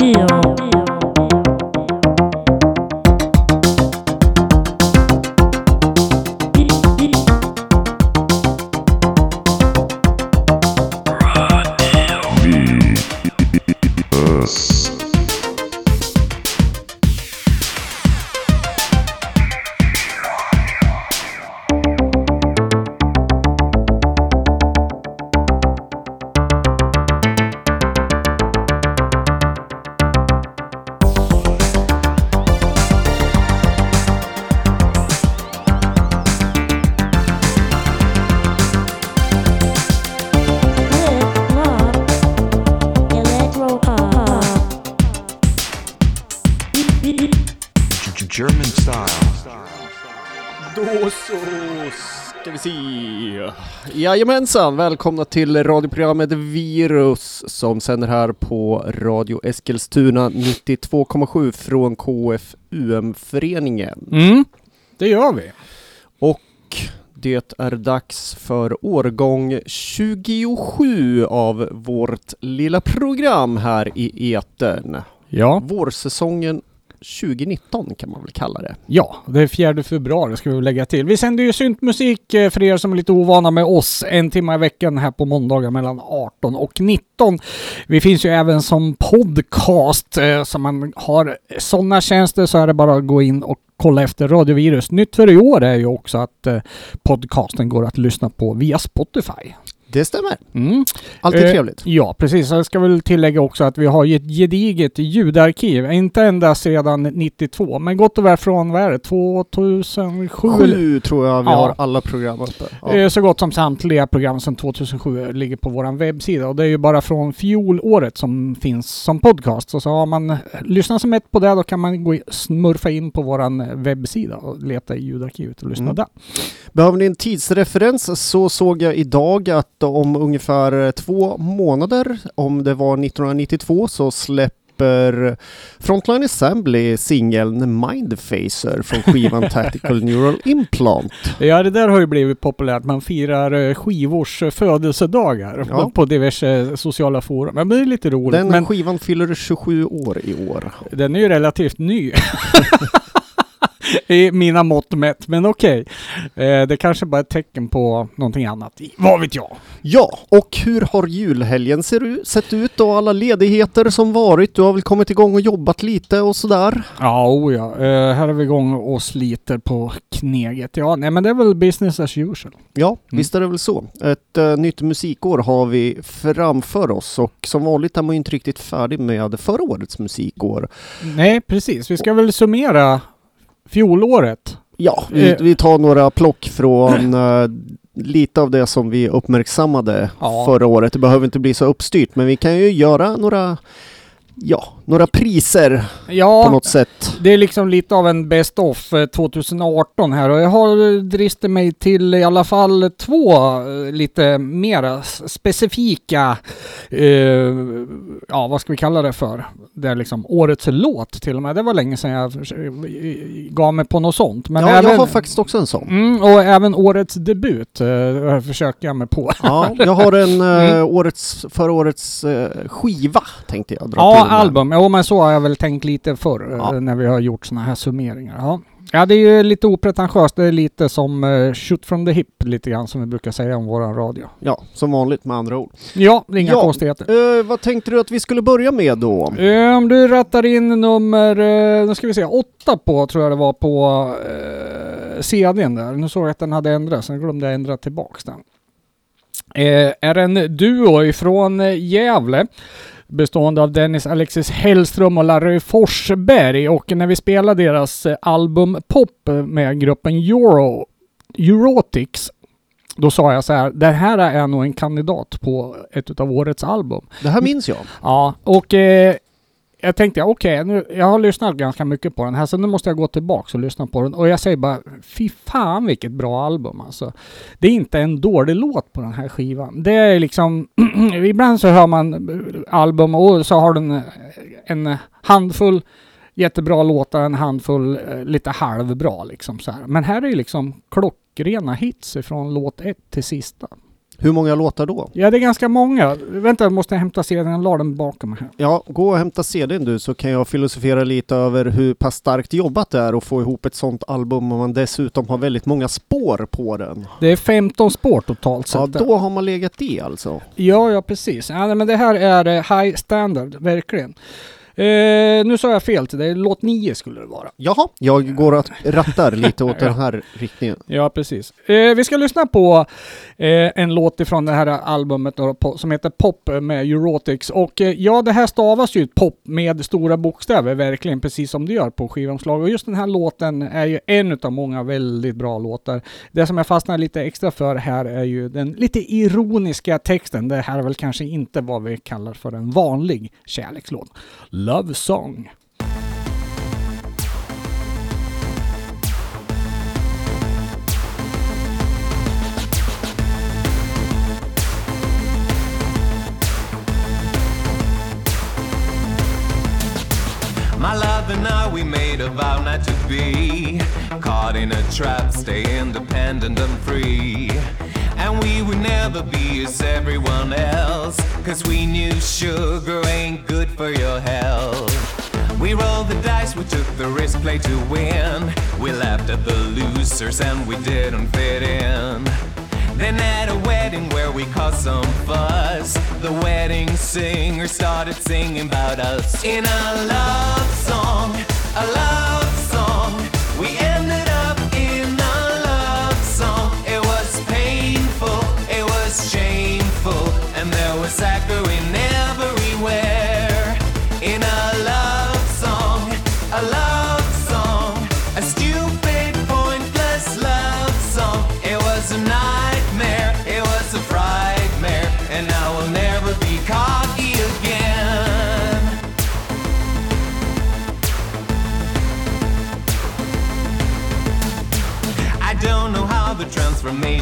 是哦。Jajamensan, välkomna till radioprogrammet Virus som sänder här på Radio Eskilstuna 92,7 från KFUM-föreningen. Mm, det gör vi. Och det är dags för årgång 27 av vårt lilla program här i etern. Ja. Vårsäsongen 2019 kan man väl kalla det. Ja, det är 4 februari ska vi lägga till. Vi sänder ju syntmusik eh, för er som är lite ovana med oss en timme i veckan här på måndagar mellan 18 och 19. Vi finns ju även som podcast, eh, så man har sådana tjänster så är det bara att gå in och kolla efter Radiovirus. Nytt för i år är ju också att eh, podcasten går att lyssna på via Spotify. Det stämmer. Mm. Alltid Eh, trevligt. Ja, precis. Jag ska väl tillägga också att vi har ju ett gediget ljudarkiv. Inte ända sedan 92, men gott och väl från, vad är det, 2007? eller- Sju tror jag vi Ja. har alla program uppe. Ja. Eh, Så gott som samtliga program sedan 2007 ligger på vår webbsida och det är ju bara från fjolåret som finns som podcast. Så, så har man lyssnat som ett på det då kan man gå smurfa in på vår webbsida och leta i ljudarkivet och lyssna Mm. där. Behöver ni en tidsreferens så såg jag idag att om ungefär eh, två månader, om det var 1992, så släpper Frontline Assembly singeln Mindfacer från skivan Tactical Neural Implant. Ja, det där har ju blivit populärt. Man firar eh, skivors eh, födelsedagar Ja. på diverse sociala forum. Men det är lite roligt. Den men skivan fyller 27 år i år. den är ju relativt ny. I mina mått mätt, men okej. Eh, det kanske bara är ett tecken på någonting annat. Vad vet jag? Ja, och hur har julhelgen sett ut och alla ledigheter som varit? Du har väl kommit igång och jobbat lite och sådär? Ja, oh ja. Eh, här är vi igång och sliter på kneget. Ja, nej men det är väl business as usual. Ja, visst är det väl så. Ett eh, nytt musikår har vi framför oss och som vanligt är man ju inte riktigt färdig med förra årets musikår. Nej, precis. Vi ska väl summera fjolåret. Ja, vi, Eh. vi tar några plock från eh, lite av det som vi uppmärksammade Ja. förra året. Det behöver inte bli så uppstyrt, men vi kan ju göra några, ja, några priser på Ja, något sätt. det är liksom lite av en best of eh, 2018 här och jag har eh, dristat mig till i alla fall två eh, lite mera specifika, eh, ja vad ska vi kalla det för? Det är liksom årets låt till och med. Det var länge sedan jag eh, gav mig på något sånt. Men ja, även, jag har faktiskt också en sån. Mm, och även årets debut eh, försöker jag mig på. Ja, jag har en eh, Mm. årets, förra årets eh, skiva tänkte jag dra Ja, till. Album. Jo, men så har jag väl tänkt lite förr eh, Ja. när vi har gjort såna här summeringar. Ja. ja, det är ju lite opretentiöst. Det är lite som uh, shoot from the hip lite grann som vi brukar säga om våran radio. Ja, som vanligt med andra ord. Ja, det är inga Ja. konstigheter. Eh, vad tänkte du att vi skulle börja med då? Eh, Om du rattar in nummer, uh, nu ska vi se, åtta på tror jag det var på uh, CDn där. Nu såg jag att den hade ändrats, sen glömde jag ändra tillbaks den. Eh, är en duo ifrån eh, Gävle bestående av Dennis Alexis Hellström och Larry Forsberg och när vi spelade deras eh, album Pop med gruppen Euro, Eurotics då sa jag så här, det här är nog en kandidat på ett av årets album. Det här minns jag. Ja, och eh, jag tänkte okej, nu jag har lyssnat ganska mycket på den här så nu måste jag gå tillbaka och lyssna på den. Och jag säger bara, fy fan vilket bra album alltså. Det är inte en dålig låt på den här skivan. Det är liksom, ibland så hör man album och så har den eh, en handfull jättebra låtar, en handfull eh, lite halvbra liksom så här. Men här är ju liksom klockrena hits ifrån låt ett till sista. Hur många låtar då? Ja, det är ganska många. Vänta, jag måste hämta sedan. Jag la den bakom mig här. Ja, gå och hämta CDn du så kan jag filosofera lite över hur pass starkt jobbat det är att få ihop ett sånt album om man dessutom har väldigt många spår på den. Det är 15 spår totalt sett. Ja, då har man legat i alltså. Ja, ja precis. Ja, men det här är eh, high standard, verkligen. Eh, nu sa jag fel till dig. Låt 9 skulle det vara. Jaha, jag går och rattar lite åt den här riktningen. Ja, precis. Eh, vi ska lyssna på eh, en låt ifrån det här albumet som heter Pop med Eurotics. Och eh, ja, det här stavas ju pop med stora bokstäver, verkligen, precis som det gör på skivomslag. Och just den här låten är ju en av många väldigt bra låtar. Det som jag fastnar lite extra för här är ju den lite ironiska texten. Det här är väl kanske inte vad vi kallar för en vanlig kärlekslåt. Love Song. My love and I, we made a vow not to be caught in a trap, stay independent and free. And we would never be as everyone else, cause we knew sugar ain't good for your health. We rolled the dice, we took the risk, play to win. We laughed at the losers and we didn't fit in. Then at a wedding where we caused some fuss, the wedding singer started singing about us. In a love song, a love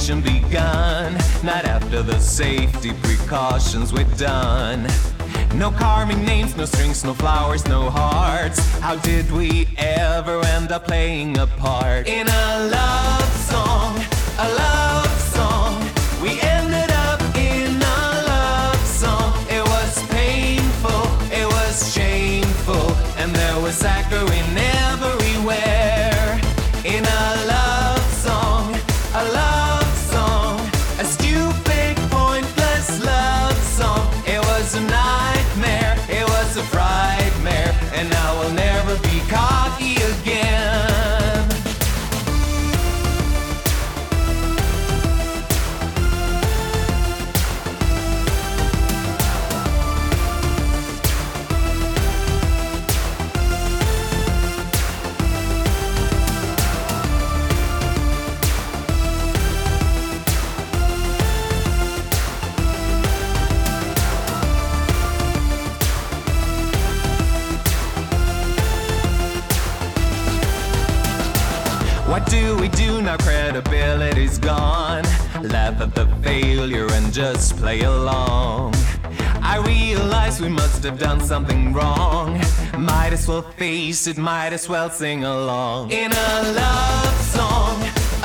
transformation begun. Not after the safety precautions we've done. No carving names, no strings, no flowers, no hearts. How did we ever end up playing a part in a love song? A love song. We ended up in a love song. It was painful, it was shameful, and there was saccharine just play along. I realize we must have done something wrong. Might as well face it, might as well sing along. In a love song,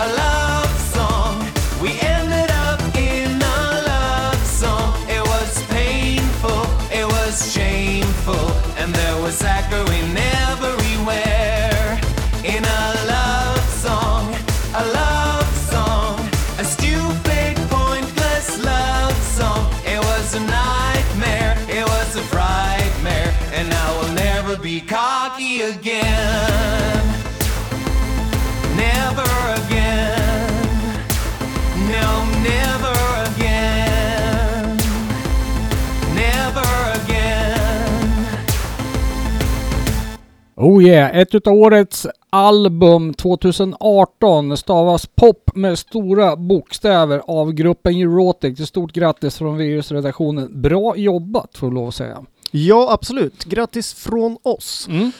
a love song, we ended up in a love song. It was painful, it was shameful, and there was saccharine everywhere. In a again. Never again. No, never again. Never again. Oh yeah, ett utav årets album 2018 stavas pop med stora bokstäver av gruppen Eurotic. Ett stort grattis från virusredaktionen. Bra jobbat får jag lov att säga. Ja, absolut. Grattis från oss. Mm.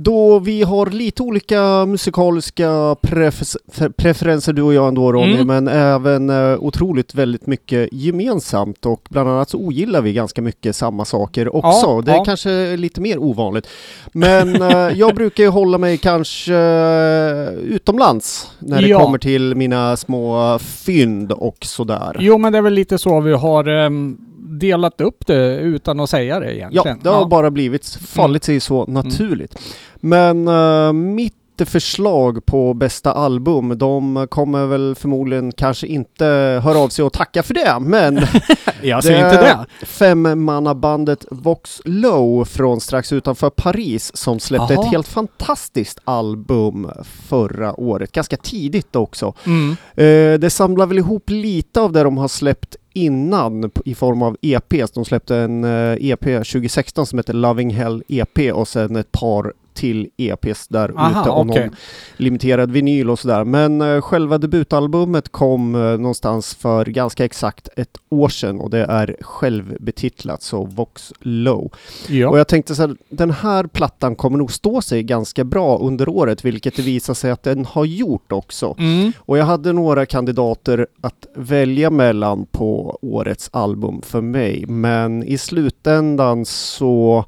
Då vi har lite olika musikaliska pref- preferenser du och jag ändå Ronny, Mm. men även eh, otroligt väldigt mycket gemensamt och bland annat så ogillar vi ganska mycket samma saker också. Ja, det är ja. kanske lite mer ovanligt. Men eh, jag brukar ju hålla mig kanske eh, utomlands när det Ja. kommer till mina små fynd och sådär. Jo, men det är väl lite så vi har ehm, delat upp det utan att säga det Ja, egentligen. det har bara blivit, fallit sig så naturligt. Men eh, mitt förslag på bästa album, de kommer väl förmodligen kanske inte höra av sig och tacka för det, men Jag säger inte det. femmannabandet Vox Low från strax utanför Paris som släppte Aha. ett helt fantastiskt album förra året, ganska tidigt också. Mm. Eh, det samlar väl ihop lite av det de har släppt innan i form av EPs. De släppte en eh, EP 2016 som heter Loving Hell EP och sen ett par till EPs där Aha, ute och okej. någon limiterad vinyl och sådär. Men eh, själva debutalbumet kom eh, någonstans för ganska exakt ett år sedan och det är självbetitlat, så Vox Low. Ja. Och jag tänkte så här, den här plattan kommer nog stå sig ganska bra under året, vilket det visar sig att den har gjort också. Mm. Och jag hade några kandidater att välja mellan på årets album för mig, men i slutändan så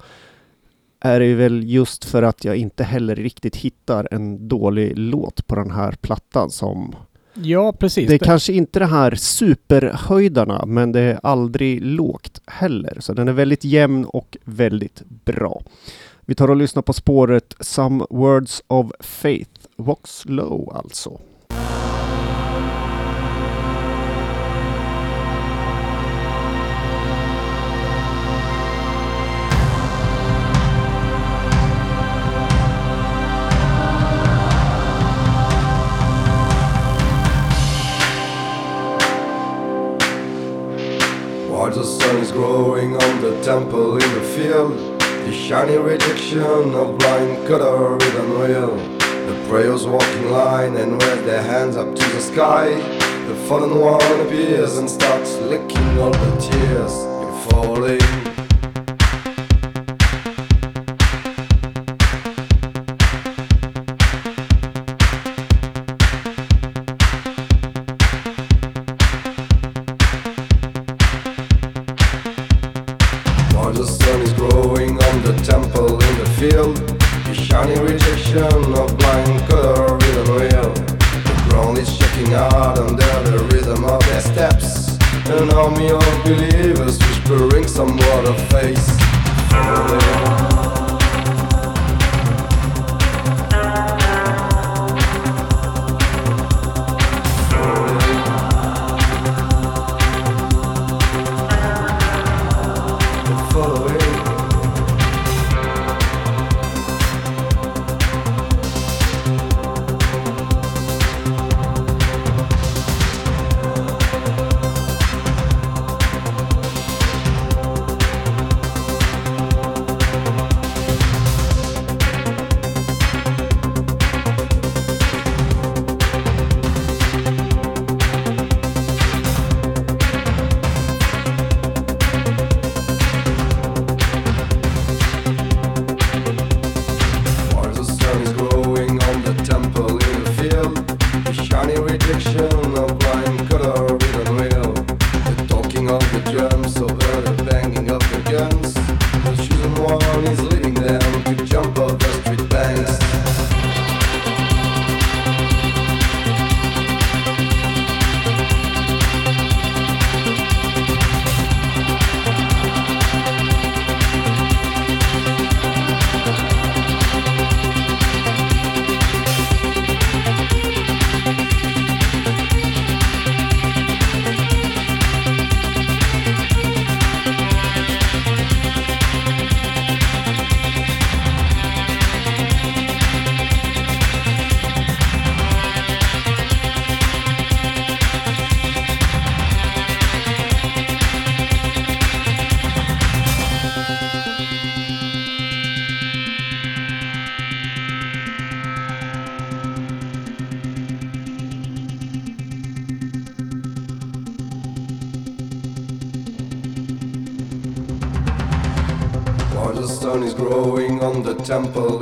är det väl just för att jag inte heller riktigt hittar en dålig låt på den här plattan som... ja, precis. Det är kanske inte det här superhöjdarna, men det är aldrig lågt heller. Så den är väldigt jämn och väldigt bra. Vi tar och lyssnar på spåret Some Words of Faith, Vox Low alltså. Is growing on the temple in the field, the shiny rejection of blind color is unreal. The prayers walk in line and raise their hands up to the sky. The fallen one appears and starts licking all the tears. You're falling.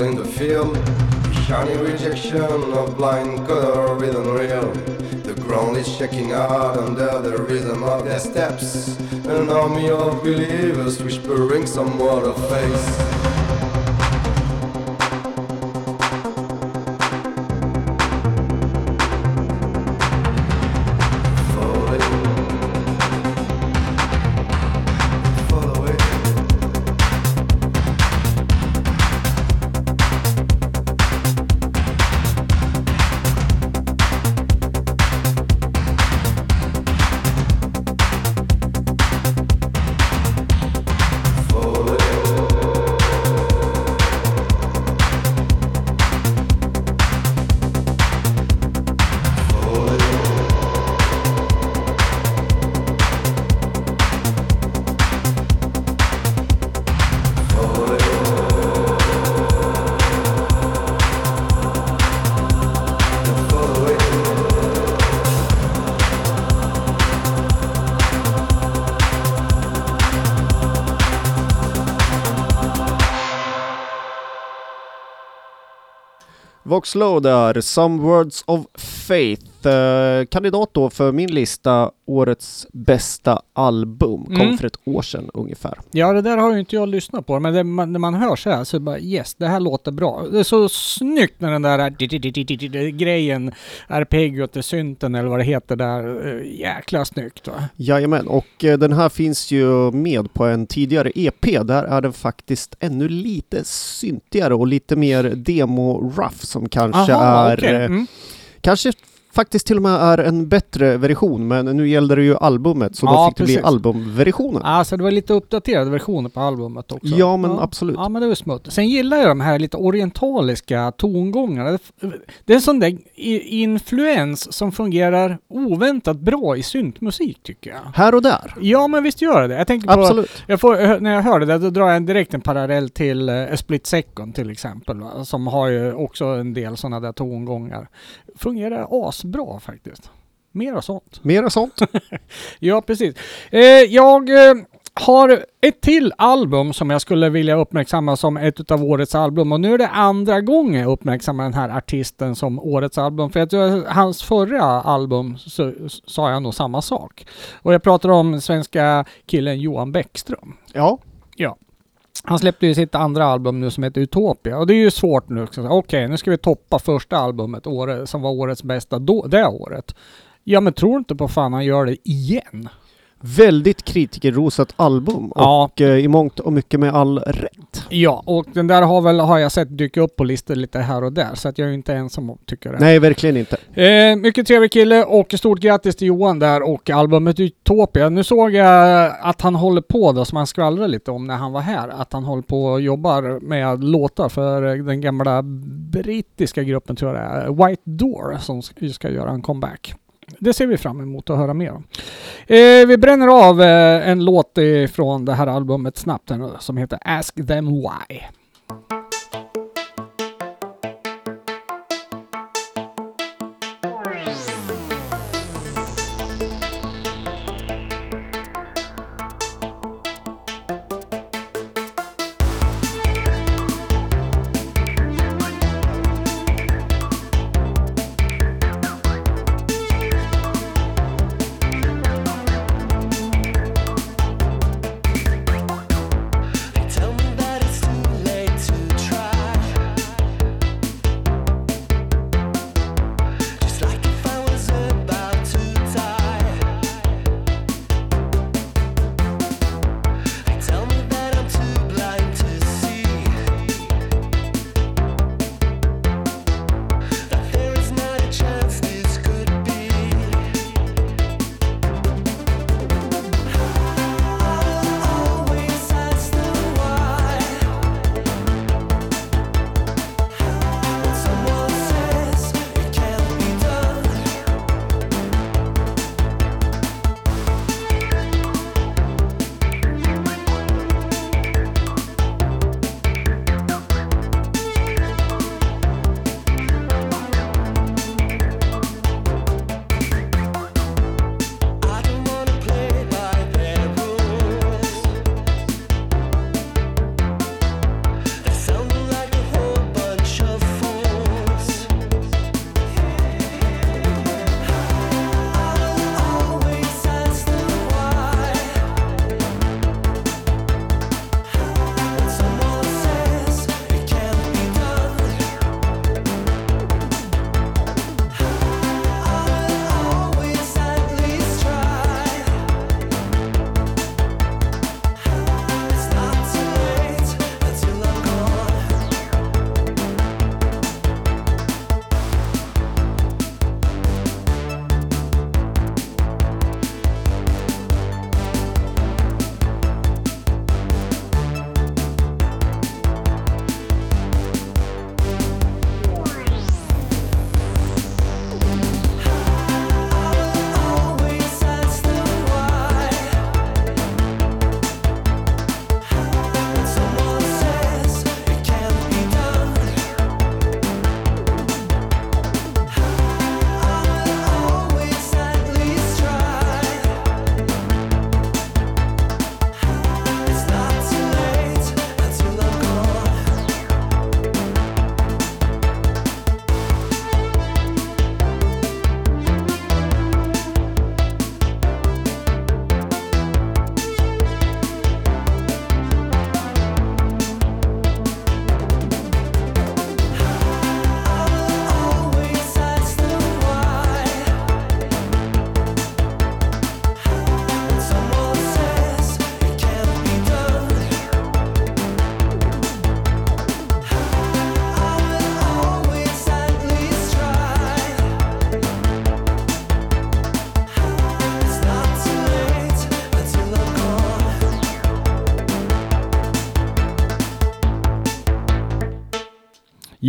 In the field. Shining rejection of blind color rhythm unreal. The ground is shaking out under the rhythm of their steps. An army of believers whispering some word of faith. Voxlow där, Some Words of Faith. Eh, kandidat då för min lista, årets bästa album. Kom Mm. för ett år sedan ungefär. Ja, det där har ju inte jag lyssnat på, men det, man, när man hör så här så bara yes, det här låter bra. Det är så snyggt när den där grejen, arpeggiot, synten eller vad det heter där. Eh, Jäkla snyggt va? Jajamän, och eh, den här finns ju med på en tidigare EP. Där är den faktiskt ännu lite syntigare och lite mer demo-rough som kanske Aha, är... okej. eh, Mm. Kanske faktiskt till och med är en bättre version, men nu gällde det ju albumet så då Ja, fick det bli precis. albumversionen. Alltså det var lite uppdaterade versioner på albumet också. Ja, men absolut. Ja, men det var smutt. Sen gillar jag de här lite orientaliska tongångarna. Det- är en sån där influens som fungerar oväntat bra i syntmusik tycker jag. Här och där. Ja, men visst gör det Jag tänker på... Absolut. Jag får, när jag hör det där, då drar jag direkt en parallell till uh, Split Second till exempel. Va? Som har ju också en del sådana där tongångar. Fungerar asbra faktiskt. Mera sånt. Mera sånt. Ja, precis. Eh, jag eh, har ett till album som jag skulle vilja uppmärksamma som ett av årets album. Och nu är det andra gången jag uppmärksammar den här artisten som årets album. För att hans förra album så, sa jag nog samma sak. Och jag pratar om svenska killen Johan Bäckström. Ja. Han släppte ju sitt andra album nu som heter Utopia och det är ju svårt nu. Okej, Okej, nu ska vi toppa första albumet året, som var årets bästa då, det året. Ja men tror inte på fan han gör det igen. Väldigt kritikerrosat album Ja. och eh, i mångt och mycket med all rätt. Ja, och den där har väl, har jag sett dyka upp på listor lite här och där, så att jag är inte ensam om tycka det. Nej, verkligen inte. Eh, mycket trevlig kille och stort grattis till Johan där och albumet Utopia. Nu såg jag att han håller på då, som han skvallrade lite om när han var här, att han håller på och jobbar med låtar för den gamla brittiska gruppen tror jag det är, White Door, som ska göra en comeback. Det ser vi fram emot att höra mer om. Eh, vi bränner av eh, en låt från det här albumet snabbt här nu, som heter Ask Them Why.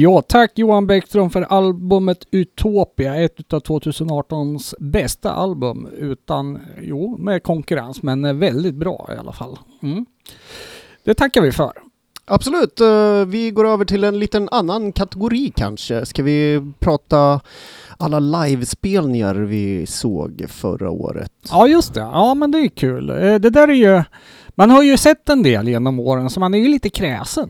Ja, tack Johan Bäckström för albumet Utopia, ett av 2018s bästa album utan, jo, med konkurrens, men väldigt bra i alla fall. Mm. Det tackar vi för. Absolut, eh, vi går över till en liten annan kategori kanske. Ska vi prata alla livespelningar vi såg förra året? Ja, just det. Ja, men det är kul. Eh, Det där är ju, man har ju sett en del genom åren, så man är ju lite kräsen.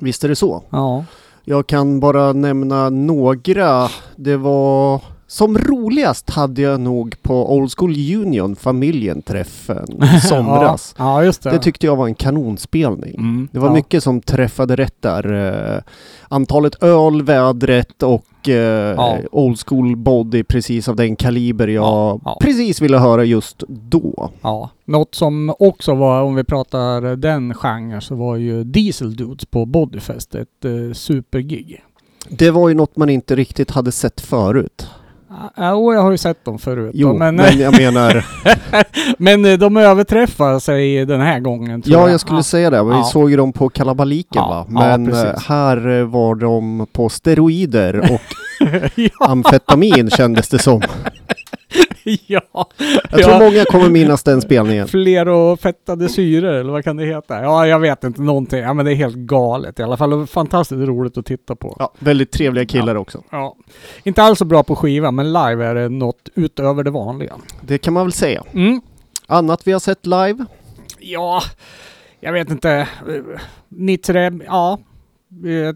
Visst är det så? Ja. Jag kan bara nämna några. Det var som roligast hade jag nog på Old School Union familjen-träffen i somras. Ja, ja, just det. Det tyckte jag var en kanonspelning. Mm, Det var ja. mycket som träffade rätt där. Eh, antalet öl, vädret och eh, Ja. Old School Body precis av den kaliber jag Ja, ja. precis ville höra just då. Ja, något som också var, om vi pratar den genren, så var ju Diesel Dudes på Bodyfest ett eh, supergig. Det var ju något man inte riktigt hade sett förut. Ja, jag har ju sett dem förut. Jo, men, men jag menar, men eh, de överträffar sig den här gången. tror ja jag skulle säga det, vi Ja. såg ju dem på kalabaliken Ja, va? ja, Men eh, här eh, var de på steroider och ja, amfetamin kändes det som. ja. Jag tror många kommer minnas den spelningen. Fler och fettade syror, eller vad kan det heta? Ja, jag vet inte någonting. Ja, men det är helt galet i alla fall. Fantastiskt roligt att titta på. Ja, väldigt trevliga killar också. Ja. Inte alls så bra på skiva, men live är det något utöver det vanliga. Det kan man väl säga. Mm. Annat vi har sett live? Ja, jag vet inte. Eh, Nitre, ja. Eh,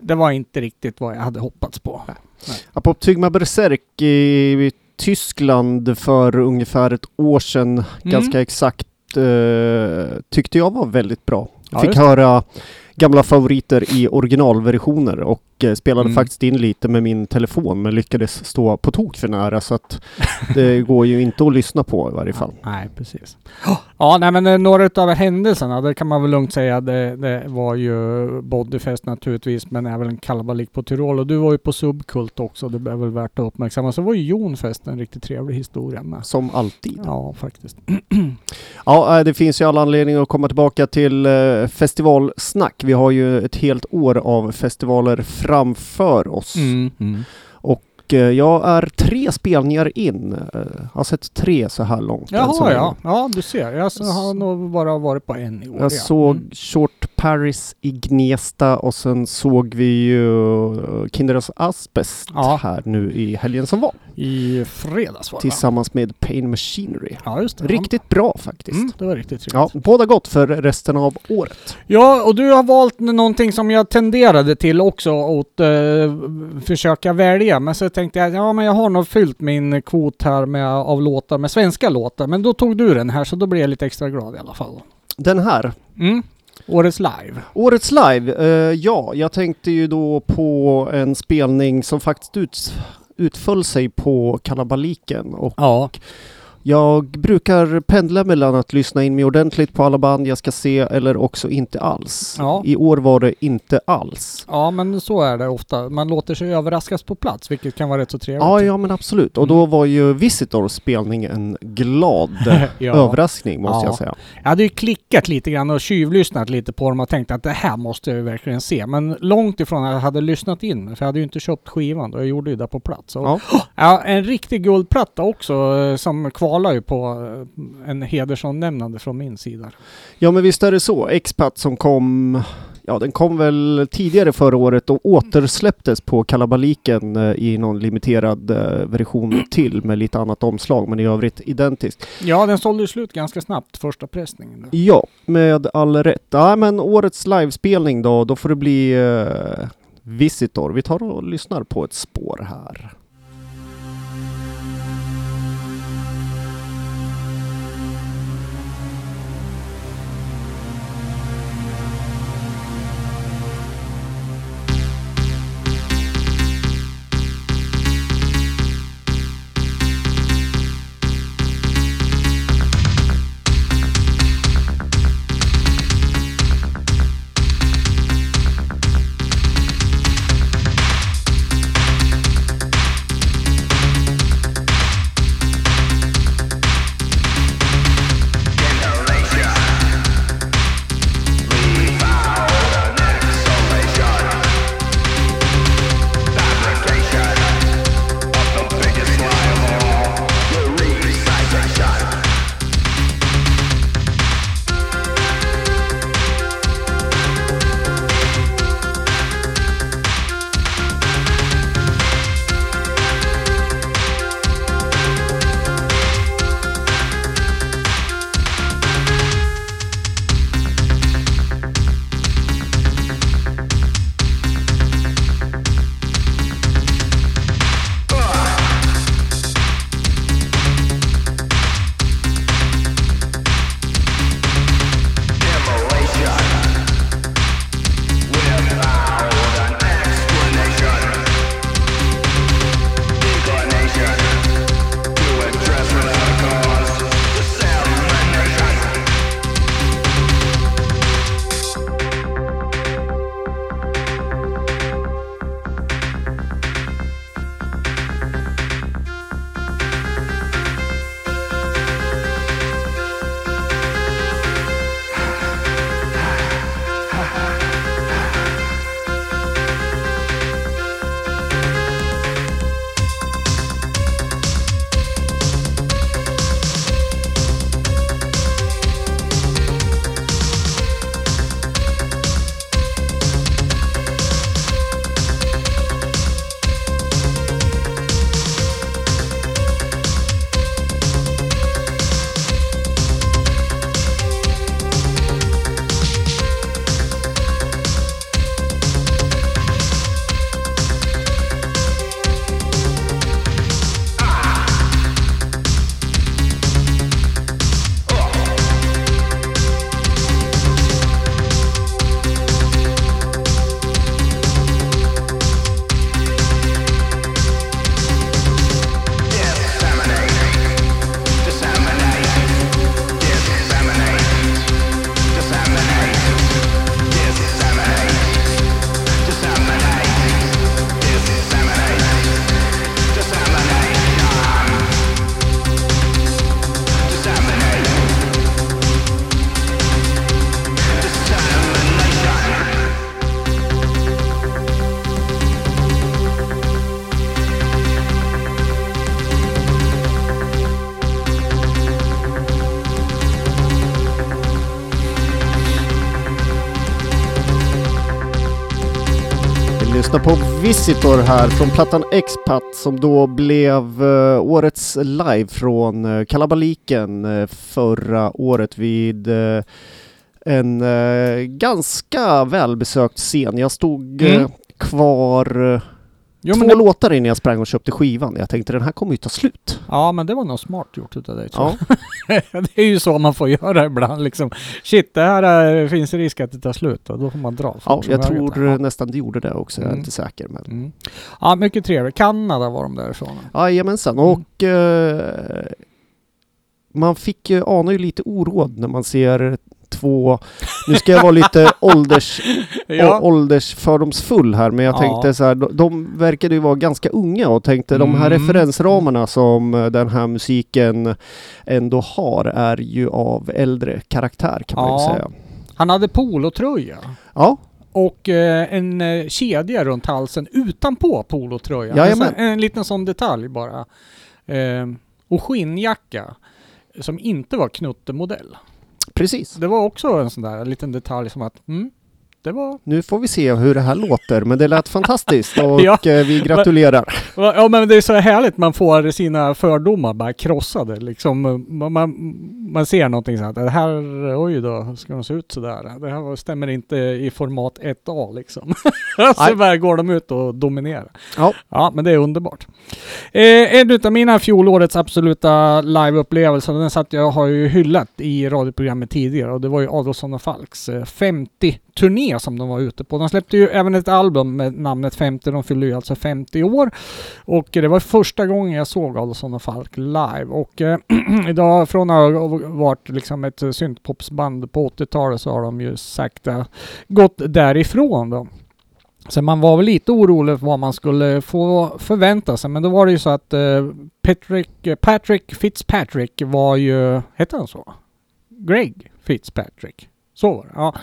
Det var inte riktigt vad jag hade hoppats på. Apoptygma Berserk i Tyskland för ungefär ett år sedan, Mm. ganska exakt, eh, tyckte jag var väldigt bra. Ja, Fick det. höra gamla favoriter i originalversioner och spelade Mm. faktiskt in lite med min telefon men lyckades stå på tok för nära så att det går ju inte att lyssna på i varje fall. Nej, precis. Ja, nej men eh, några utav händelserna, det kan man väl lugnt säga, det, det var ju Bodyfest naturligtvis, men även kalabalik på Tyrol. Och du var ju på Subkult också, det är väl värt att uppmärksamma. Så var ju Jonfest en riktigt trevlig historia med. Som alltid. Ja, faktiskt. Ja, eh, det finns ju alla anledningar att komma tillbaka till eh, festivalsnack. Vi har ju ett helt år av festivaler framför oss. Mm. Och eh, jag är tre spelningar in. Eh, har sett tre så här långt. Jaha, ja. Ja, du ser. Jag har nog bara varit på en i år. ja. Jag såg Mm. Short Paris i Gnesta och sen såg vi ju eh, Kinderas Asbest Ja. här nu i helgen som var. I fredags var det? Tillsammans med Pain Machinery. Ja, just det. Riktigt bra faktiskt. Mm, det var riktigt Ja, trevligt. båda gott för resten av året. Ja, och du har valt någonting som jag tenderade till också att eh, försöka välja. Men så tänkte jag, ja men jag har nog fyllt min kvot här med, av låtar med svenska låtar. Men då tog du den här så då blev jag lite extra glad i alla fall. Den här, Mm. Årets live. Årets live, eh, ja, jag tänkte ju då på en spelning som faktiskt ut, utföll sig på kalabaliken och Ja. Jag brukar pendla mellan att lyssna in mig ordentligt på alla band jag ska se eller också inte alls. Ja. I år var det inte alls. Ja, men så är det ofta. Man låter sig överraskas på plats, vilket kan vara rätt så trevligt. Ja, ja men absolut. Och då var ju Visitors spelning en glad Mm. Ja. överraskning måste Ja. jag säga. Jag hade ju klickat lite grann och tjuvlyssnat lite på dem och tänkt att det här måste jag verkligen se. Men långt ifrån att jag hade lyssnat in, för jag hade ju inte köpt skivan då. Jag gjorde ju det på plats. Och, Ja. en riktig guldplatta också eh, som kvalar ju på eh, en hedersomnämnande från min sida. Ja men visst är det så. Expat som kom, ja den kom väl tidigare förra året och återsläpptes på kalabaliken eh, i någon limiterad eh, version till med lite annat omslag men i övrigt identiskt. Ja, den sålde slut ganska snabbt, första pressningen. Då. Ja, med all rätt. Ja men årets livespelning då, då får det bli eh, Visitor. Vi tar och lyssnar på ett spår här. Visitor här från plattan Expat som då blev eh, årets live från uh, Kalabaliken eh, förra året vid eh, en eh, ganska välbesökt scen. Jag stod eh, Mm. kvar eh, Jo, två det, låtar innan jag sprang och köpte skivan. Jag tänkte den här kommer ju ta slut. ja, men det var nog smart gjort utav dig tror Ja, jag. Det är ju så man får göra ibland liksom. Shit, det här eh, finns risk att det tar slut och då får man dra. ja jag tror Ja. nästan det gjorde det också. Jag är Mm. inte säker. Men... Mm. Ja, mycket trevligt. Kanada var de därifrån. Jajamensan. Mm. Och eh, man fick ju ana ju lite oråd när man ser två, nu ska jag vara lite ålders, Ja. åldersfördomsfull här, men jag Ja. tänkte så här, de, de verkade ju vara ganska unga och tänkte de här Mm. referensramarna som eh, den här musiken ändå har är ju av äldre karaktär kan man ju Ja. säga. Han hade polotröja. Ja, Och eh, en eh, kedja runt halsen utanpå polotröjan. Jajamän. En, en liten sån detalj bara. Eh, och skinnjacka. Som inte var knuttemodell. Precis. Det var också en sån där liten detalj som att, mm, det var... Nu får vi se hur det här låter, men det lät fantastiskt och Ja. eh, vi gratulerar. Ja men det är så härligt man får sina fördomar bara krossade liksom. Man, man, man ser någonting så här, det här, oj då, ska de se ut sådär? Det här stämmer inte i format 1A liksom. så bara går de ut och dominerar. Ja. Ja, men det är underbart. Eh, en utav mina fjolårets absoluta liveupplevelser, den satt jag har ju hyllat i radioprogrammet tidigare och det var ju Adolfsson och Falks eh, 50-turné som de var ute på. De släppte ju även ett album med namnet 50, de fyllde ju alltså 50 år. Och det var första gången jag såg Adolfsson och Falk live och eh, idag från att ha varit liksom ett syntpopsband på 80-talet så har de ju sakta gått därifrån då. Så man var väl lite orolig för vad man skulle få förvänta sig. Men då var det ju så att eh, Patrick, eh, Patrick Fitzpatrick var ju, hette han så? Greg Fitzpatrick. Så var det, ja.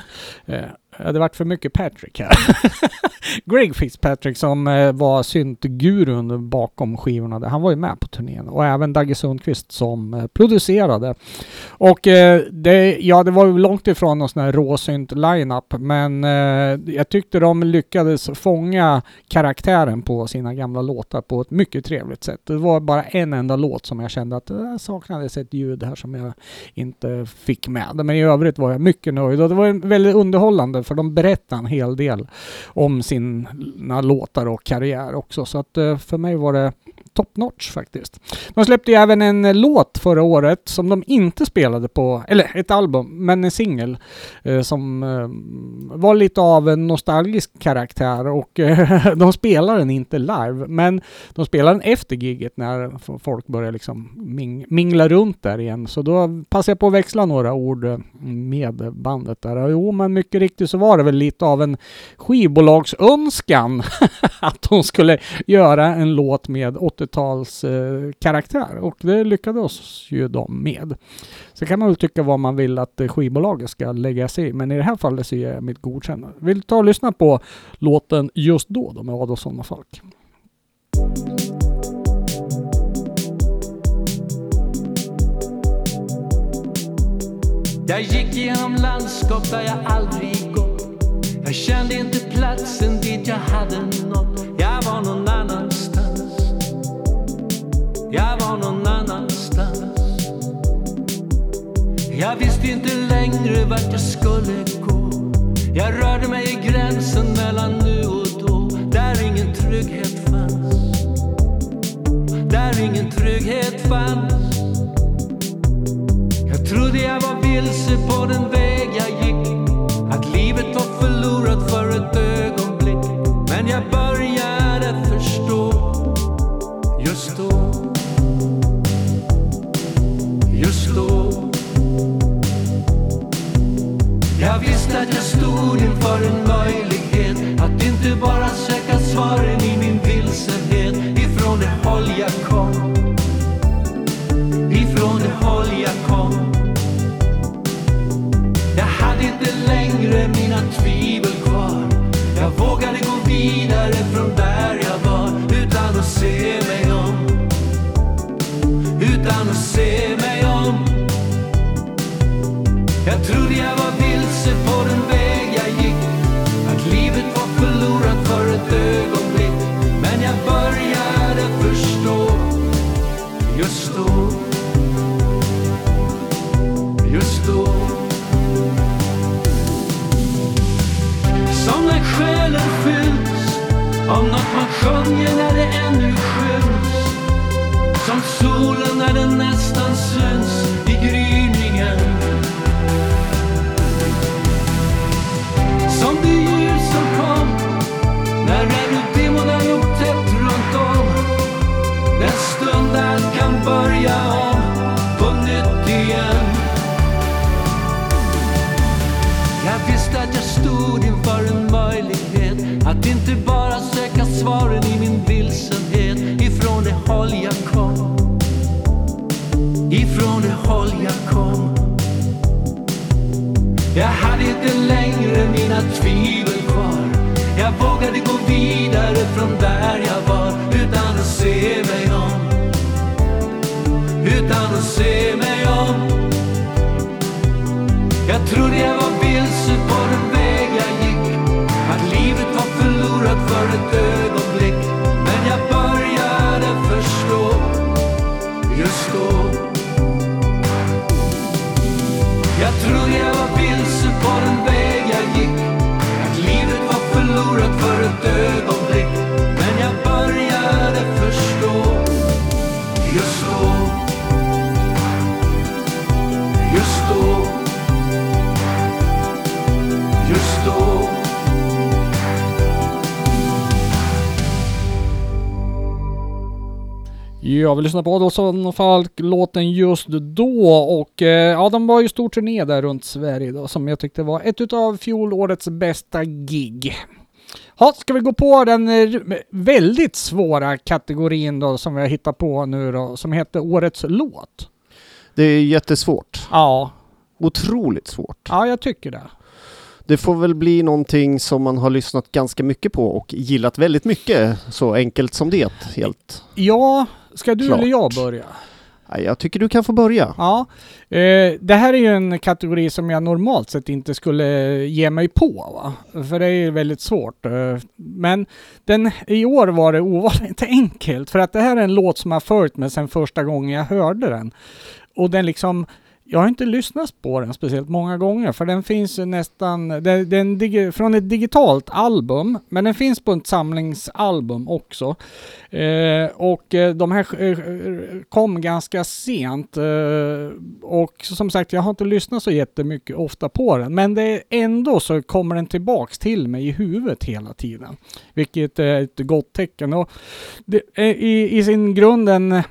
Eh, Eh, det hade varit för mycket Patrick här. Greg Fitzpatrick som eh, var syntgurun bakom skivorna. där. Han var ju med på turnén och även Dagge Sundqvist som eh, producerade. Och eh, det, ja, det var ju långt ifrån någon sån här råsynt line-up men eh, jag tyckte de lyckades fånga karaktären på sina gamla låtar på ett mycket trevligt sätt. Det var bara en enda låt som jag kände att eh, det saknades ett ljud här som jag inte fick med. Men i övrigt var jag mycket nöjd och det var en väldigt underhållande för de berättar en hel del om sina låtar och karriär också. Så att eh, för mig var det top notch faktiskt. De släppte ju även en eh, låt förra året som de inte spelade på, eller ett album, men en singel eh, som eh, var lite av en nostalgisk karaktär och eh, de spelar den inte live, men de spelar den efter giget när folk börjar liksom ming- mingla runt där igen. Så då passade jag på att växla några ord eh, med bandet där. Och Jo, men mycket riktigt så var det väl lite av en skivbolagsönskan att de skulle göra en låt med 80-tals eh, karaktär och det lyckades ju de med. Så kan man väl tycka vad man vill att eh, skivbolaget ska lägga sig i, men i det här fallet så ger jag mitt godkännande. Vill ta och lyssna på låten Just då, då med Adolfsson och Falk. Jag gick genom landskap där jag aldrig gått Jag kände inte platsen dit jag hade nått Jag var någon annans jag var någon annanstans. Jag visste inte längre vart jag skulle gå. Jag rörde mig i gränsen mellan nu och då. Där ingen trygghet fanns. Där ingen trygghet fanns. Jag trodde jag var vilse på den väg jag gick. Att livet var förlorat för ett ögonblick. Men jag För en möjlighet Att inte bara söka svaren i min vilsenhet. Ifrån det håll jag kom. Ifrån det håll jag kom. Jag hade inte längre mina tvivel kvar. Jag vågade gå vidare från där jag var Utan att se mig om. Utan att se mig om. Jag trodde jag var vilse på den vägen svaren i min vilsenhet ifrån det håll jag kom. Ifrån det håll jag kom. Jag hade inte längre mina tvivel kvar. Jag vågade gå vidare från där jag var utan att se mig om. Utan att se mig om. Jag trodde jag var vilse på den förlorat för Ja, vi lyssnar på Adolfsson Falk, låten Just då och eh, ja, de var ju stor turné där runt Sverige då som jag tyckte var ett utav fjolårets bästa gig. Ja, ska vi gå på den eh, väldigt svåra kategorin då som vi har hittat på nu då, som heter Årets låt? Det är jättesvårt. Ja, Otroligt svårt. ja jag tycker det. Det får väl bli någonting som man har lyssnat ganska mycket på och gillat väldigt mycket. Så enkelt som det, helt. Ja, ska du Klart. eller jag börja? Jag tycker du kan få börja. Ja, eh, det här är ju en kategori som jag normalt sett inte skulle ge mig på. Va? För det är ju väldigt svårt. Eh, men den, i år var det ovanligt enkelt. För att det här är en låt som har följt mig sedan första gången jag hörde den. Och den liksom, jag har inte lyssnat på den speciellt många gånger för den finns ju nästan, den, den från ett digitalt album, men den finns på ett samlingsalbum också. Eh, och eh, de här eh, kom ganska sent eh, och som sagt jag har inte lyssnat så jättemycket ofta på den men det är ändå så kommer den tillbaks till mig i huvudet hela tiden. Vilket är ett gott tecken. Och det, eh, i, I sin grunden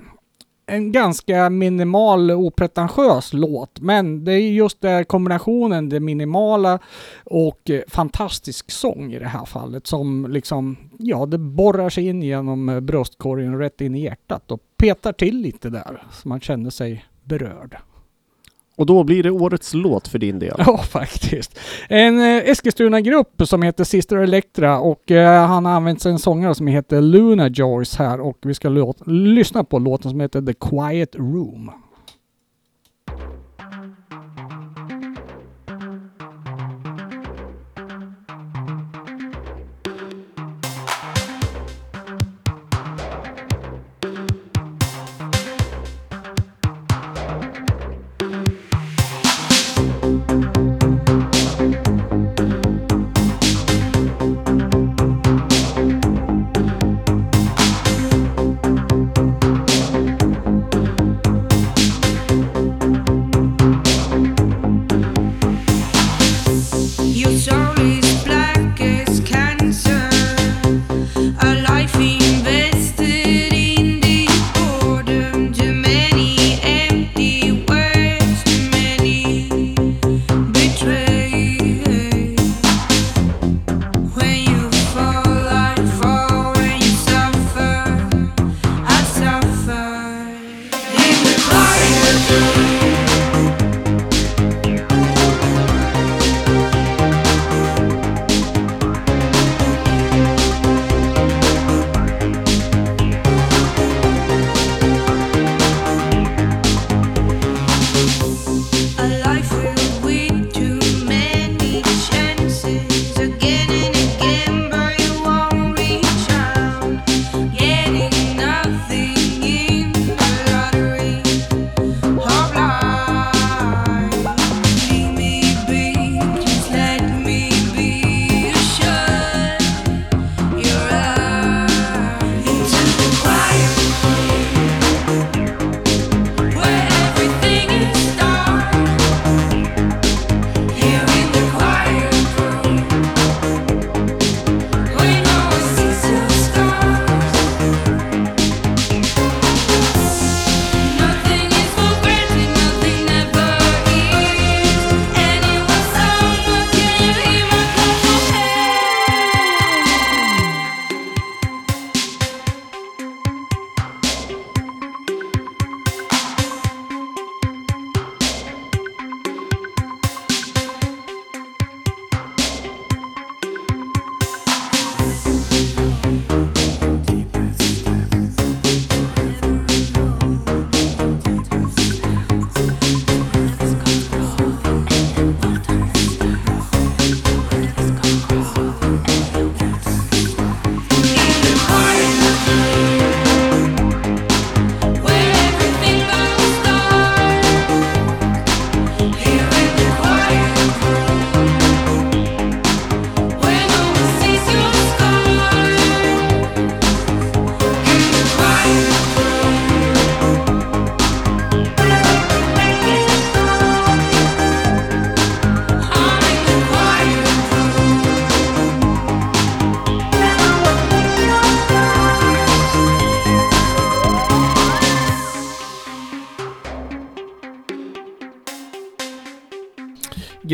en, ganska minimal opretentiös låt men det är just den kombinationen, det minimala och eh, fantastisk sång i det här fallet som liksom, ja det borrar sig in genom eh, bröstkorgen rätt in i hjärtat och petar till lite där så man känner sig berörd. Och då blir det årets låt för din del. Ja, faktiskt. En eh, Eskilstuna-grupp som heter Sister Electra och eh, han har använt sig en sångare som heter Luna Joyce här och vi ska lyssna på låten som heter The Quiet Room.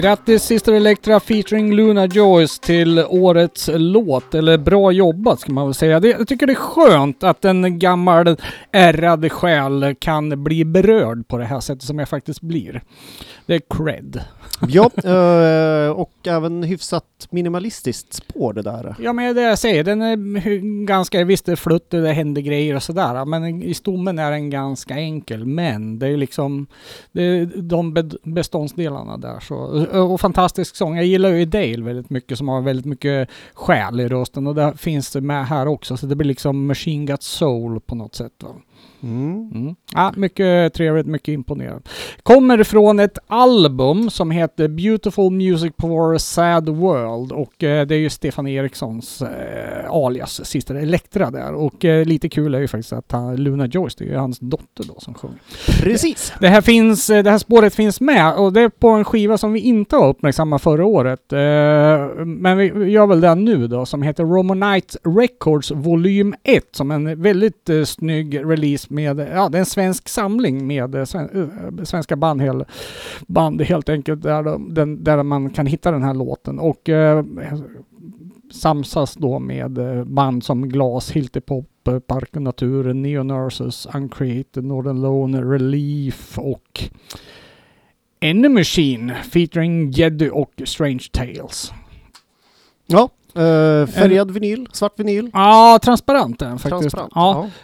Grattis Sister Electra featuring Luna Joyce till årets låt, eller bra jobbat ska man väl säga. Det, jag tycker det är skönt att en gammal ärrad själ kan bli berörd på det här sättet som jag faktiskt blir. Det är cred. Ja, eh, och även hyfsat minimalistiskt spår det där. Ja men det jag säger, den är ganska, visst det är flutt och det händer grejer och sådär, men i stommen är den ganska enkel. Men det är liksom, det är de beståndsdelarna där så. Och, fantastisk sång. Jag gillar ju Dale väldigt mycket som har väldigt mycket själ i rösten och det finns det med här också. Så det blir liksom Machine Got Soul på något sätt. Va? Mm. Mm. Ja, mycket trevligt, mycket imponerande. Kommer från ett album som heter Beautiful Music for a Sad World och eh, det är ju Stefan Erikssons eh, alias Sister Elektra där och eh, lite kul är ju faktiskt att han, Luna Joyce, det är ju hans dotter då som sjunger. Precis. Det här, finns, eh, det här spåret finns med och det är på en skiva som vi inte har uppmärksammat förra året. Eh, Men vi gör väl det nu då som heter Romonite Records volym 1 som en väldigt eh, snygg release med, ja det är en svensk samling med eh, sven, eh, svenska band, hel, band helt enkelt där, de, den, där man kan hitta den här låten och eh, samsas då med eh, band som Glas, Hiltipop, Park och Naturen, Neonurses, Uncreated, Northern Lone, Relief och Enemy Machine featuring Jeddy och Strange Tales. Ja, eh, färgad vinyl, svart vinyl. Ja, transparent är den faktiskt. Transparent.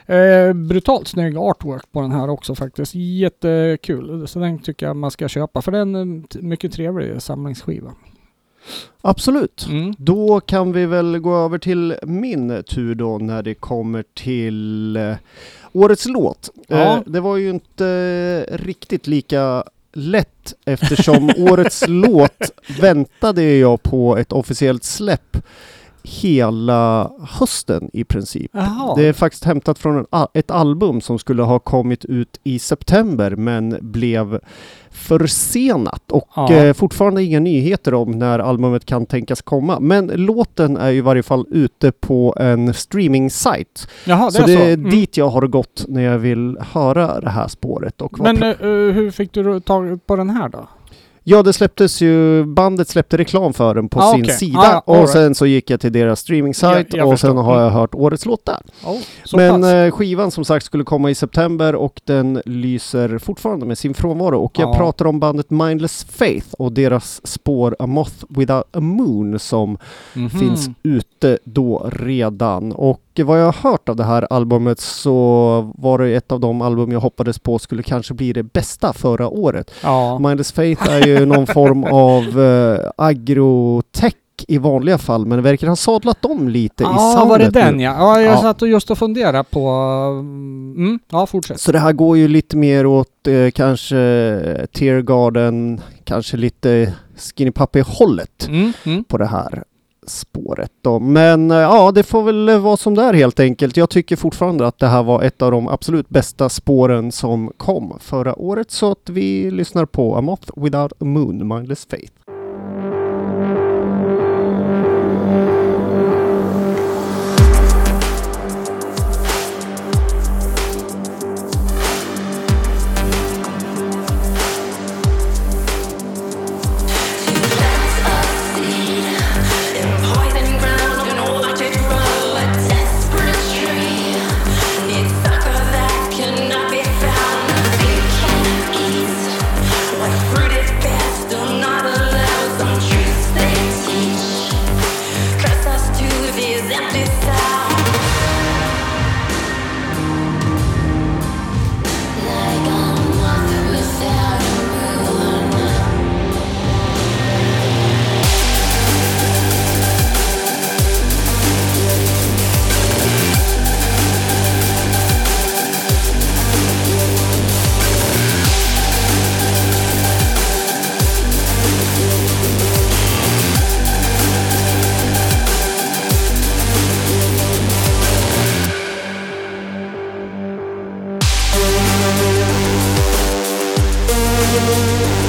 Ja, eh, brutalt snygg artwork på den här också faktiskt. Jättekul. Så den tycker jag man ska köpa för den är en mycket trevlig samlingsskiva. Absolut. Mm. Då kan vi väl gå över till min tur då när det kommer till eh, årets låt. Ja. Eh, det var ju inte riktigt lika lätt eftersom årets låt väntade jag på ett officiellt släpp hela hösten i princip. Jaha. Det är faktiskt hämtat från en, ett album som skulle ha kommit ut i september men blev försenat och Ja. eh, fortfarande inga nyheter om när albumet kan tänkas komma. Men låten är ju i varje fall ute på en streaming-sajt. Jaha, det Så är det så. är Mm. dit jag har gått när jag vill höra det här spåret. Och Men eh, hur fick du tag på den här då? Ja, det släpptes ju, bandet släppte reklam för den på Ah, sin okej. sida Ah, och right. sen så gick jag till deras streaming-sajt och sen förstår. har jag Mm. hört årets låt där. Oh, Men pass. eh, skivan som sagt skulle komma i september och den lyser fortfarande med sin frånvaro. Och jag Ja. pratar om bandet Mindless Faith och deras spår A Moth Without a Moon som Mhm. finns ute då redan. Och vad jag har hört av det här albumet så var det ett av de album jag hoppades på skulle kanske bli det bästa förra året. Ja. Mindless Faith är ju någon form av eh, agrotech i vanliga fall men det verkar ha sadlat om lite i Ja, soundet var det nu. den ja? Ja, jag Ja. satt och just och funderade på... Mm, ja, fortsätt. Så det här går ju lite mer åt eh, kanske Tear Garden, kanske lite Skinny Puppy-hållet Mm, mm. på det här spåret då. Men eh, ja, det får väl eh, vara som det är helt enkelt. Jag tycker fortfarande att det här var ett av de absolut bästa spåren som kom förra året så att vi lyssnar på A Moth Without a Moon, Mindless Faith. Música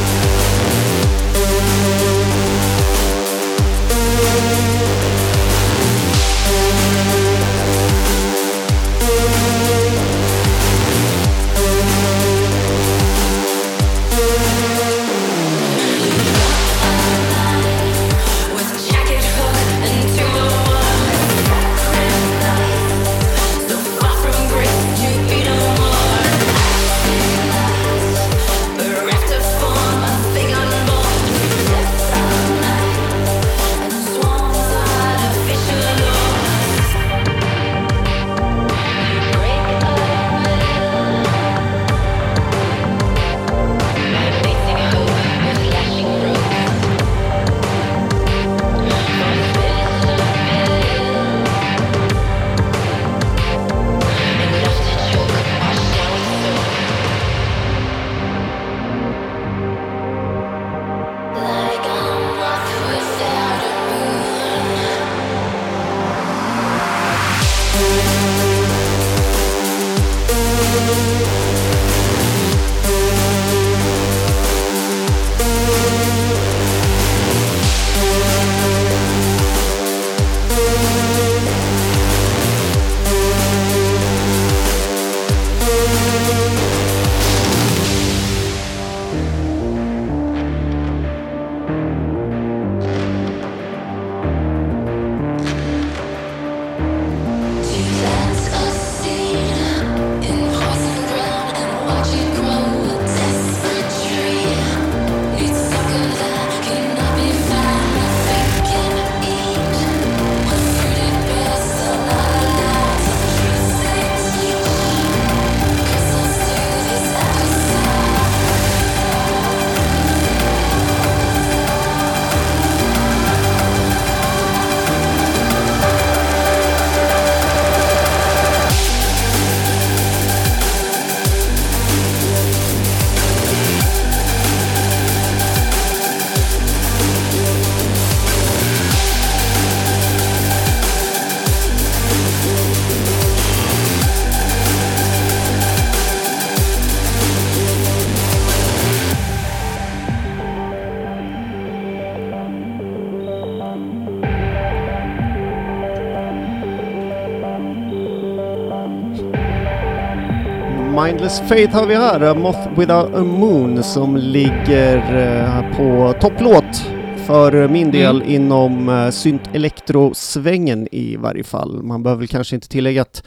Mindless Faith har vi här, Moth Without a Moon som ligger eh, på topplåt för min del Mm. inom eh, synt elektro-svängen i varje fall. Man behöver väl kanske inte tillägga att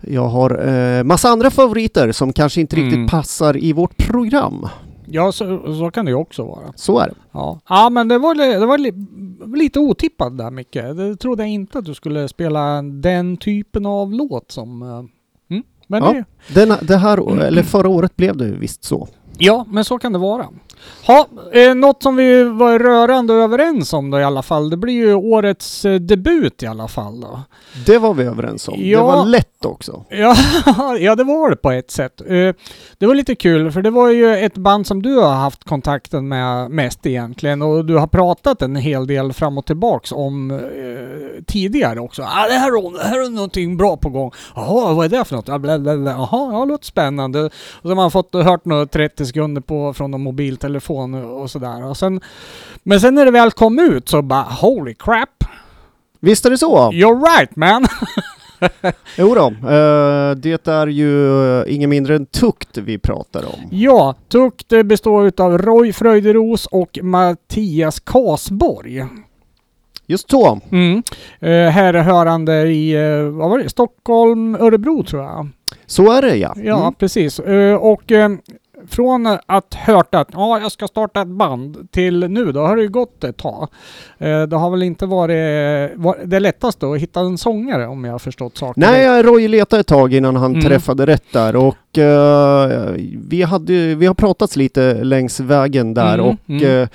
jag har eh, massa andra favoriter som kanske inte riktigt Mm. passar i vårt program. Ja, så, så kan det ju också vara. Så är det. Ja, ja men det var, det var li, lite otippat där Micke. Det trodde jag inte att du skulle spela den typen av låt som... Mm, men Ja. det, Den, det här, eller förra året blev det visst så. ja, men så kan det vara. Ha, eh, något som vi var rörande överens om då i alla fall. Det blir ju årets eh, debut i alla fall då. Det var vi överens om. Ja. Det var lätt också. Ja, ja, det var det på ett sätt. Eh, Det var lite kul för det var ju ett band som du har haft kontakten med mest egentligen och du har pratat en hel del fram och tillbaks om eh, tidigare också. Ah, det, här, är- det här är någonting bra på gång. Jaha, vad är det för något? Ja, bla. Jaha, ja, det låter spännande. Och så har man fått hört några 30 sekunder på, från någon mobiltelefon och sådär. Och sen, men sen när det väl kom ut så bara holy crap. Visst är det så? You're right man! Jo då, eh, det är ju eh, ingen mindre än Tukt vi pratar om. Ja, Tukt består utav Roy Fröjderos och Mattias Kasborg. Just så. Mm. Eh, här är hörande i, vad var det, Stockholm, Örebro tror jag. Så är det ja. Ja, Mm. precis. Eh, och från att hört att ja, jag ska starta ett band till nu, då har det ju gått ett tag. Eh, det har väl inte varit, var, det lättaste att hitta en sångare om jag har förstått saken. Nej, Roy letade ett tag innan han Mm. träffade rätt där och eh, vi, hade, vi har pratats lite längs vägen där Mm, och mm. eh,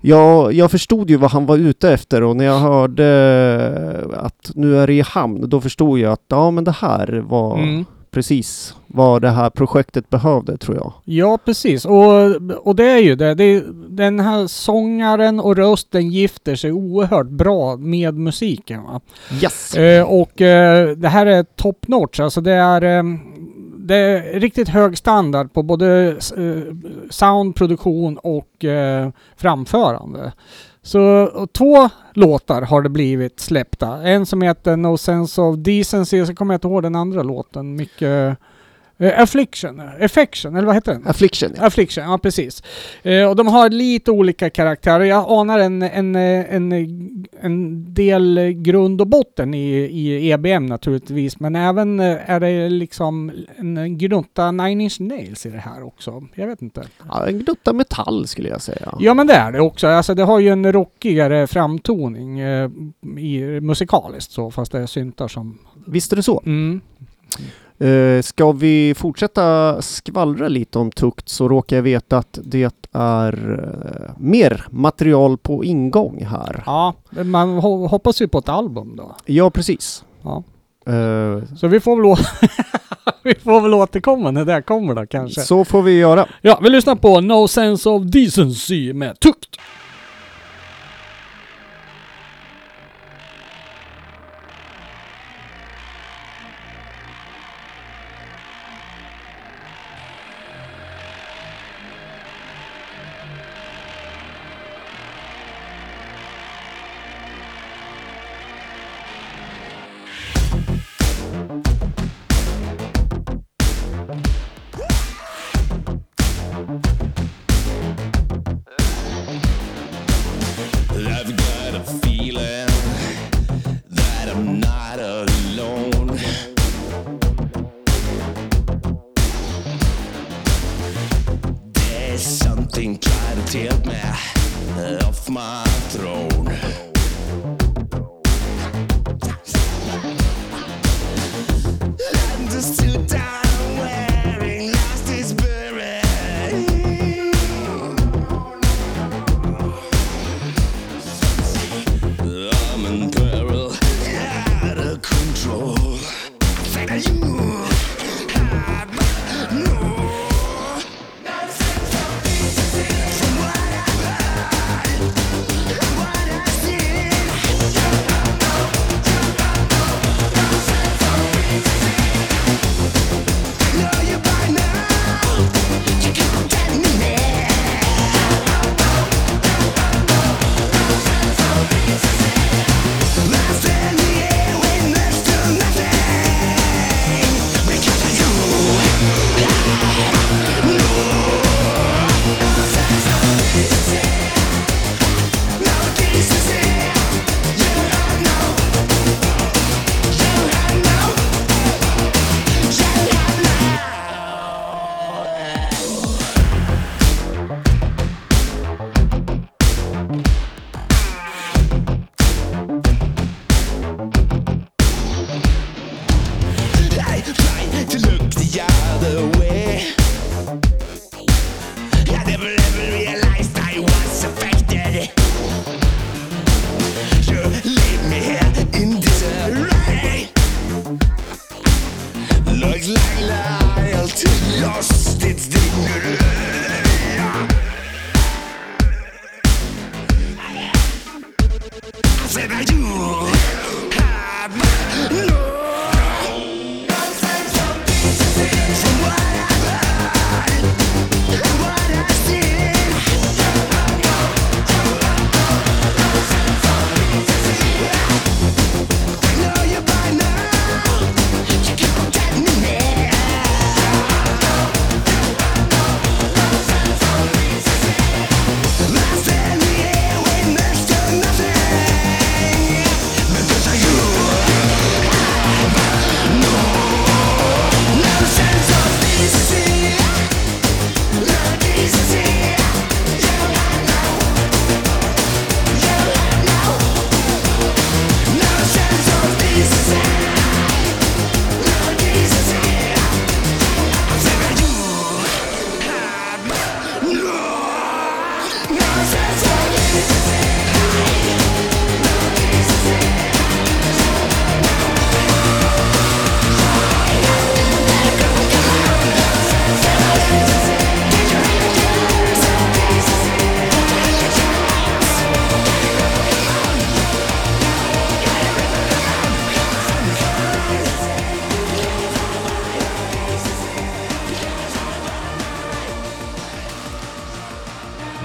jag, jag förstod ju vad han var ute efter och när jag hörde att nu är det i hamn, då förstod jag att ja men det här var Mm. precis vad det här projektet behövde tror jag. Ja, precis. Och, och det är ju det. det är, den här sångaren och rösten gifter sig oerhört bra med musiken. Va? Yes! Eh, och eh, det här är top notch. Alltså det är, eh, det är riktigt hög standard på både eh, sound, produktion och eh, framförande. Så två låtar har det blivit släppta. En som heter No Sense of Decency, så kommer jag inte ihåg den andra låten. Mycket... Eh, Affliction, Affection, eller vad heter den? Affliction ja. Affliction, ja precis. Eh, och de har lite olika karaktärer. Jag anar en, en, eh, en, en del grund och botten i, i EBM naturligtvis. Men även eh, är det liksom en gnutta Nine Inch Nails i det här också. Jag vet inte. ja en gnutta metall skulle jag säga. Ja men det är det också. Alltså det har ju en rockigare framtoning eh, i, musikaliskt så, fast det är syntar som... Visst är det så. Mm. Eh, ska vi fortsätta skvallra lite om tukt så råkar jag veta att det är eh, mer material på ingång här. Ja, man ho- hoppas ju på ett album då. Ja, precis. Ja. Eh, Så vi får väl, å- vi får väl återkomma när det kommer då kanske. så får vi göra. Ja, vi lyssnar på No Sense of Decency med Tukt.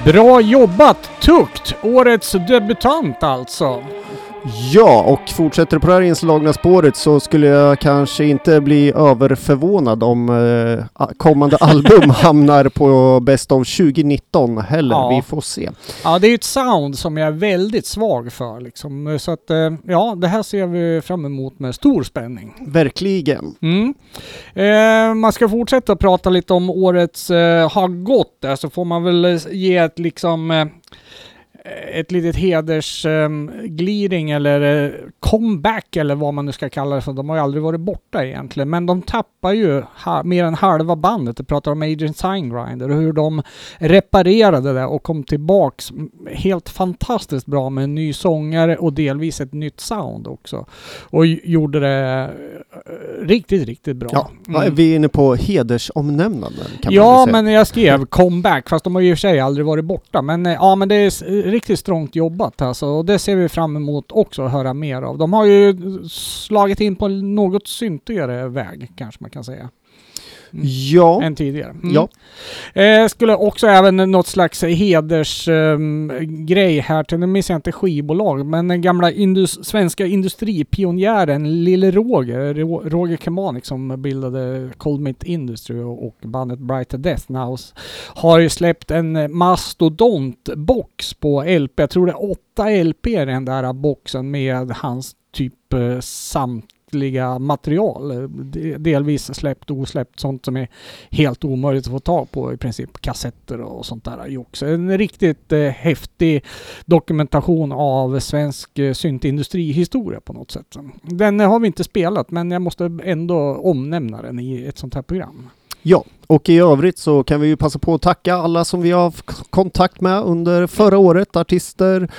Bra jobbat Tukt! Årets debutant alltså. Ja, och fortsätter på det här inslagna spåret så skulle jag kanske inte bli överförvånad om eh, kommande album hamnar på Best of 2019 heller. Ja. Vi får se. Ja, det är ett sound som jag är väldigt svag för liksom. Så att, eh, ja, det här ser vi fram emot med stor spänning. Verkligen. Mm. Eh, man ska fortsätta prata lite om årets eh, har gått där så får man väl eh, ge ett liksom eh, ett litet hedersgliding eller eh, comeback eller vad man nu ska kalla det för. De har ju aldrig varit borta egentligen. Men de tappar ju mer än halva bandet. Jag pratar om Agent Signgrinder och hur de reparerade det och kom tillbaks helt fantastiskt bra med en ny sångare och delvis ett nytt sound också. Och gjorde det eh, riktigt, riktigt bra. Ja, Mm. vi är inne på hedersomnämnanden kan man Ja, väl säga. men jag skrev comeback, fast de har ju i och för sig aldrig varit borta. Men eh, ja, men det är riktigt strångt jobbat alltså. Och det ser vi fram emot också att höra mer av. De har ju slagit in på en något syntigare väg, kanske man kan säga, Ja, än tidigare. Mm. ja. Eh, skulle också även något slags hedersgrej här till, nu minns jag inte skivbolag, men den gamla indus, svenska industripionjären Lille Roger, Ro- Roger Kemanik som bildade Cold Meat Industry och, och bandet Bright to Death Now, har ju släppt en mastodontbox på LP. Jag tror det är åtta LP i den där boxen med hans typ eh, samtliga material. Delvis släppt och osläppt, sånt som är helt omöjligt att få tag på i princip. Kassetter och sånt där jox. En riktigt eh, häftig dokumentation av svensk eh, syntindustrihistoria på något sätt. Den har vi inte spelat men jag måste ändå omnämna den i ett sånt här program ja, och i övrigt så kan vi ju passa på att tacka alla som vi har kontakt med under förra året. Artister,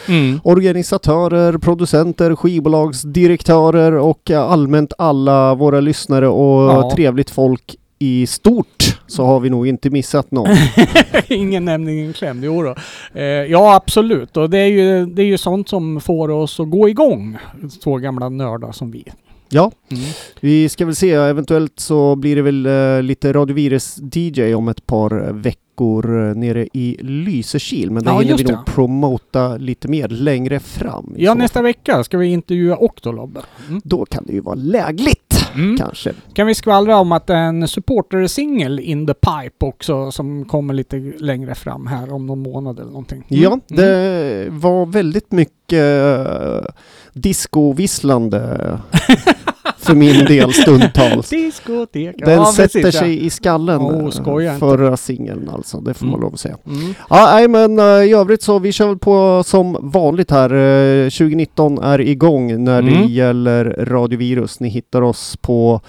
organisatörer, producenter, skivbolagsdirektörer och eh, allmänt alla våra lyssnare och Ja. trevligt folk i stort så har vi nog inte missat någon. Ingen nämning, ingen kläm. Jo då. Eh, ja, absolut. Och det är, ju, det är ju sånt som får oss att gå igång. Två gamla nördar som vi. Ja, Mm. vi ska väl se. Eventuellt så blir det väl eh, lite Radio Virus DJ om ett par veckor eh, nere i Lysekil. Men det Ja, hinner vi nog promota lite mer längre fram. Ja, så nästa vecka ska vi intervjua Octolob. Mm. Då kan det ju vara lägligt Mm. kanske. Kan vi skvallra om att en supporter-singel in the pipe också som kommer lite längre fram här om någon månad eller någonting. Mm. Ja, det var väldigt mycket uh, discovisslande för min del stundtals. Diskotek. Den ja, sätter precis, sig i skallen, Oh, eh, inte. förra singeln alltså, det får man Mm. lov att säga. Ja. Mm. Ja, nej, men eh, i övrigt så vi kör väl på som vanligt här. Eh, 2019 är igång när det Mm. gäller radiovirus. Ni hittar oss på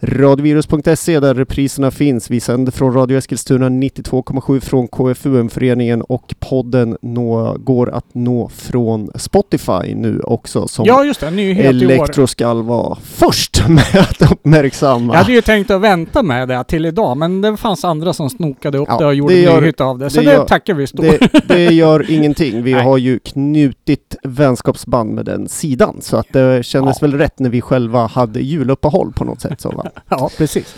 radiovirus.se där repriserna finns. Vi sänder från Radio Eskilstuna 92,7 från KFUM-föreningen och podden nå, går att nå från Spotify nu också som Ja just det, nyhet i år. Elektro ska vara först med att uppmärksamma. Jag hade ju tänkt att vänta med det till idag, men det fanns andra som snokade upp Ja, det och gjorde det gör- nyhet av det. Så det det, gör- tackar vi stort. Det, det gör ingenting. Vi Nej. har ju knutit vänskapsband med den sidan så att det kändes Ja. väl rätt när vi själva hade juluppehåll på något sätt. Så, va? Ja, precis.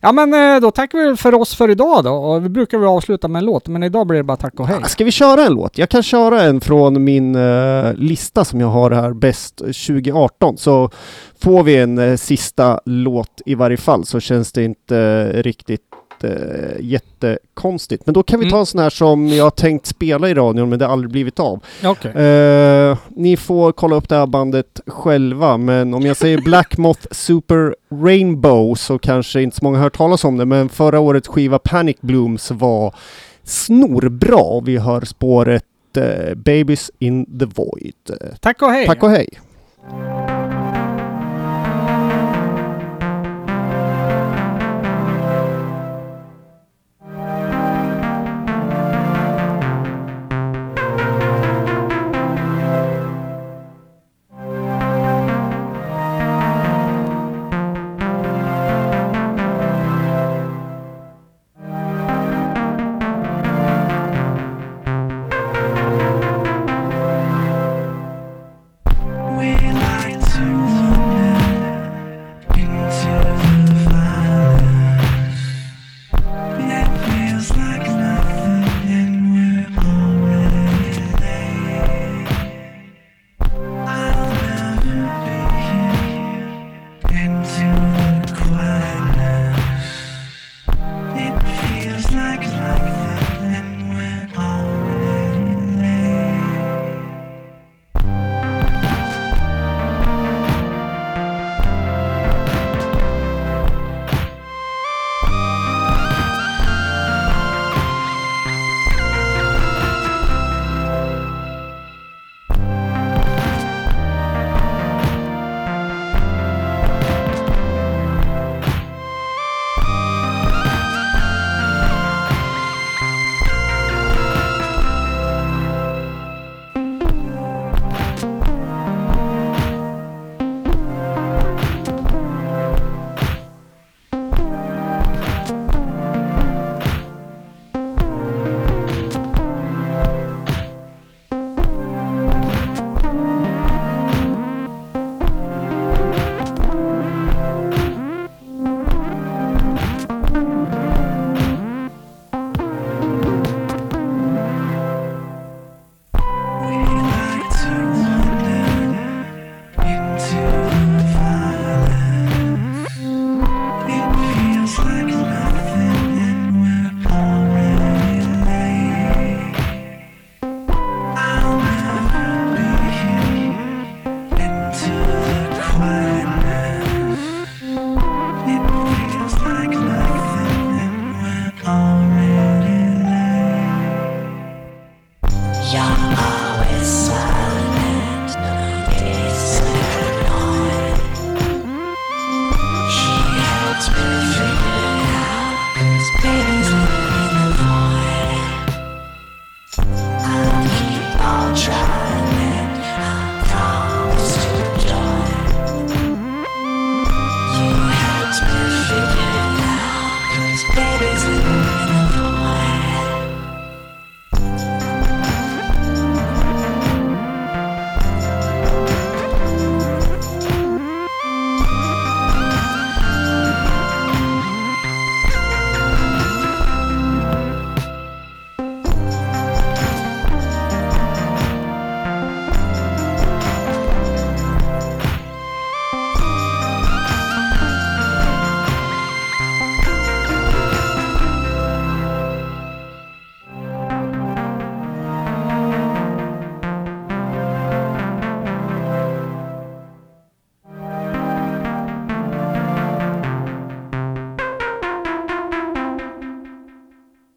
Ja men eh, då tackar vi för oss för idag då. Och vi brukar väl avsluta med en låt, men idag blir det bara tack och hej. Ska vi köra en låt? Jag kan köra en från min uh, lista som jag har här, Bäst 2018. Så får vi en uh, sista låt i varje fall så känns det inte uh, riktigt eh, jättekonstigt. Men då kan vi Mm. ta en sån här som jag tänkt spela i radion men det har aldrig blivit av. Okej. Eh, ni får kolla upp det här bandet själva, men om jag säger Black Moth Super Rainbow så kanske inte så många hört talas om det, men förra årets skiva Panic Blooms var snorbra. Vi hör spåret eh, Babies in the Void. Tack och hej. Tack och hej!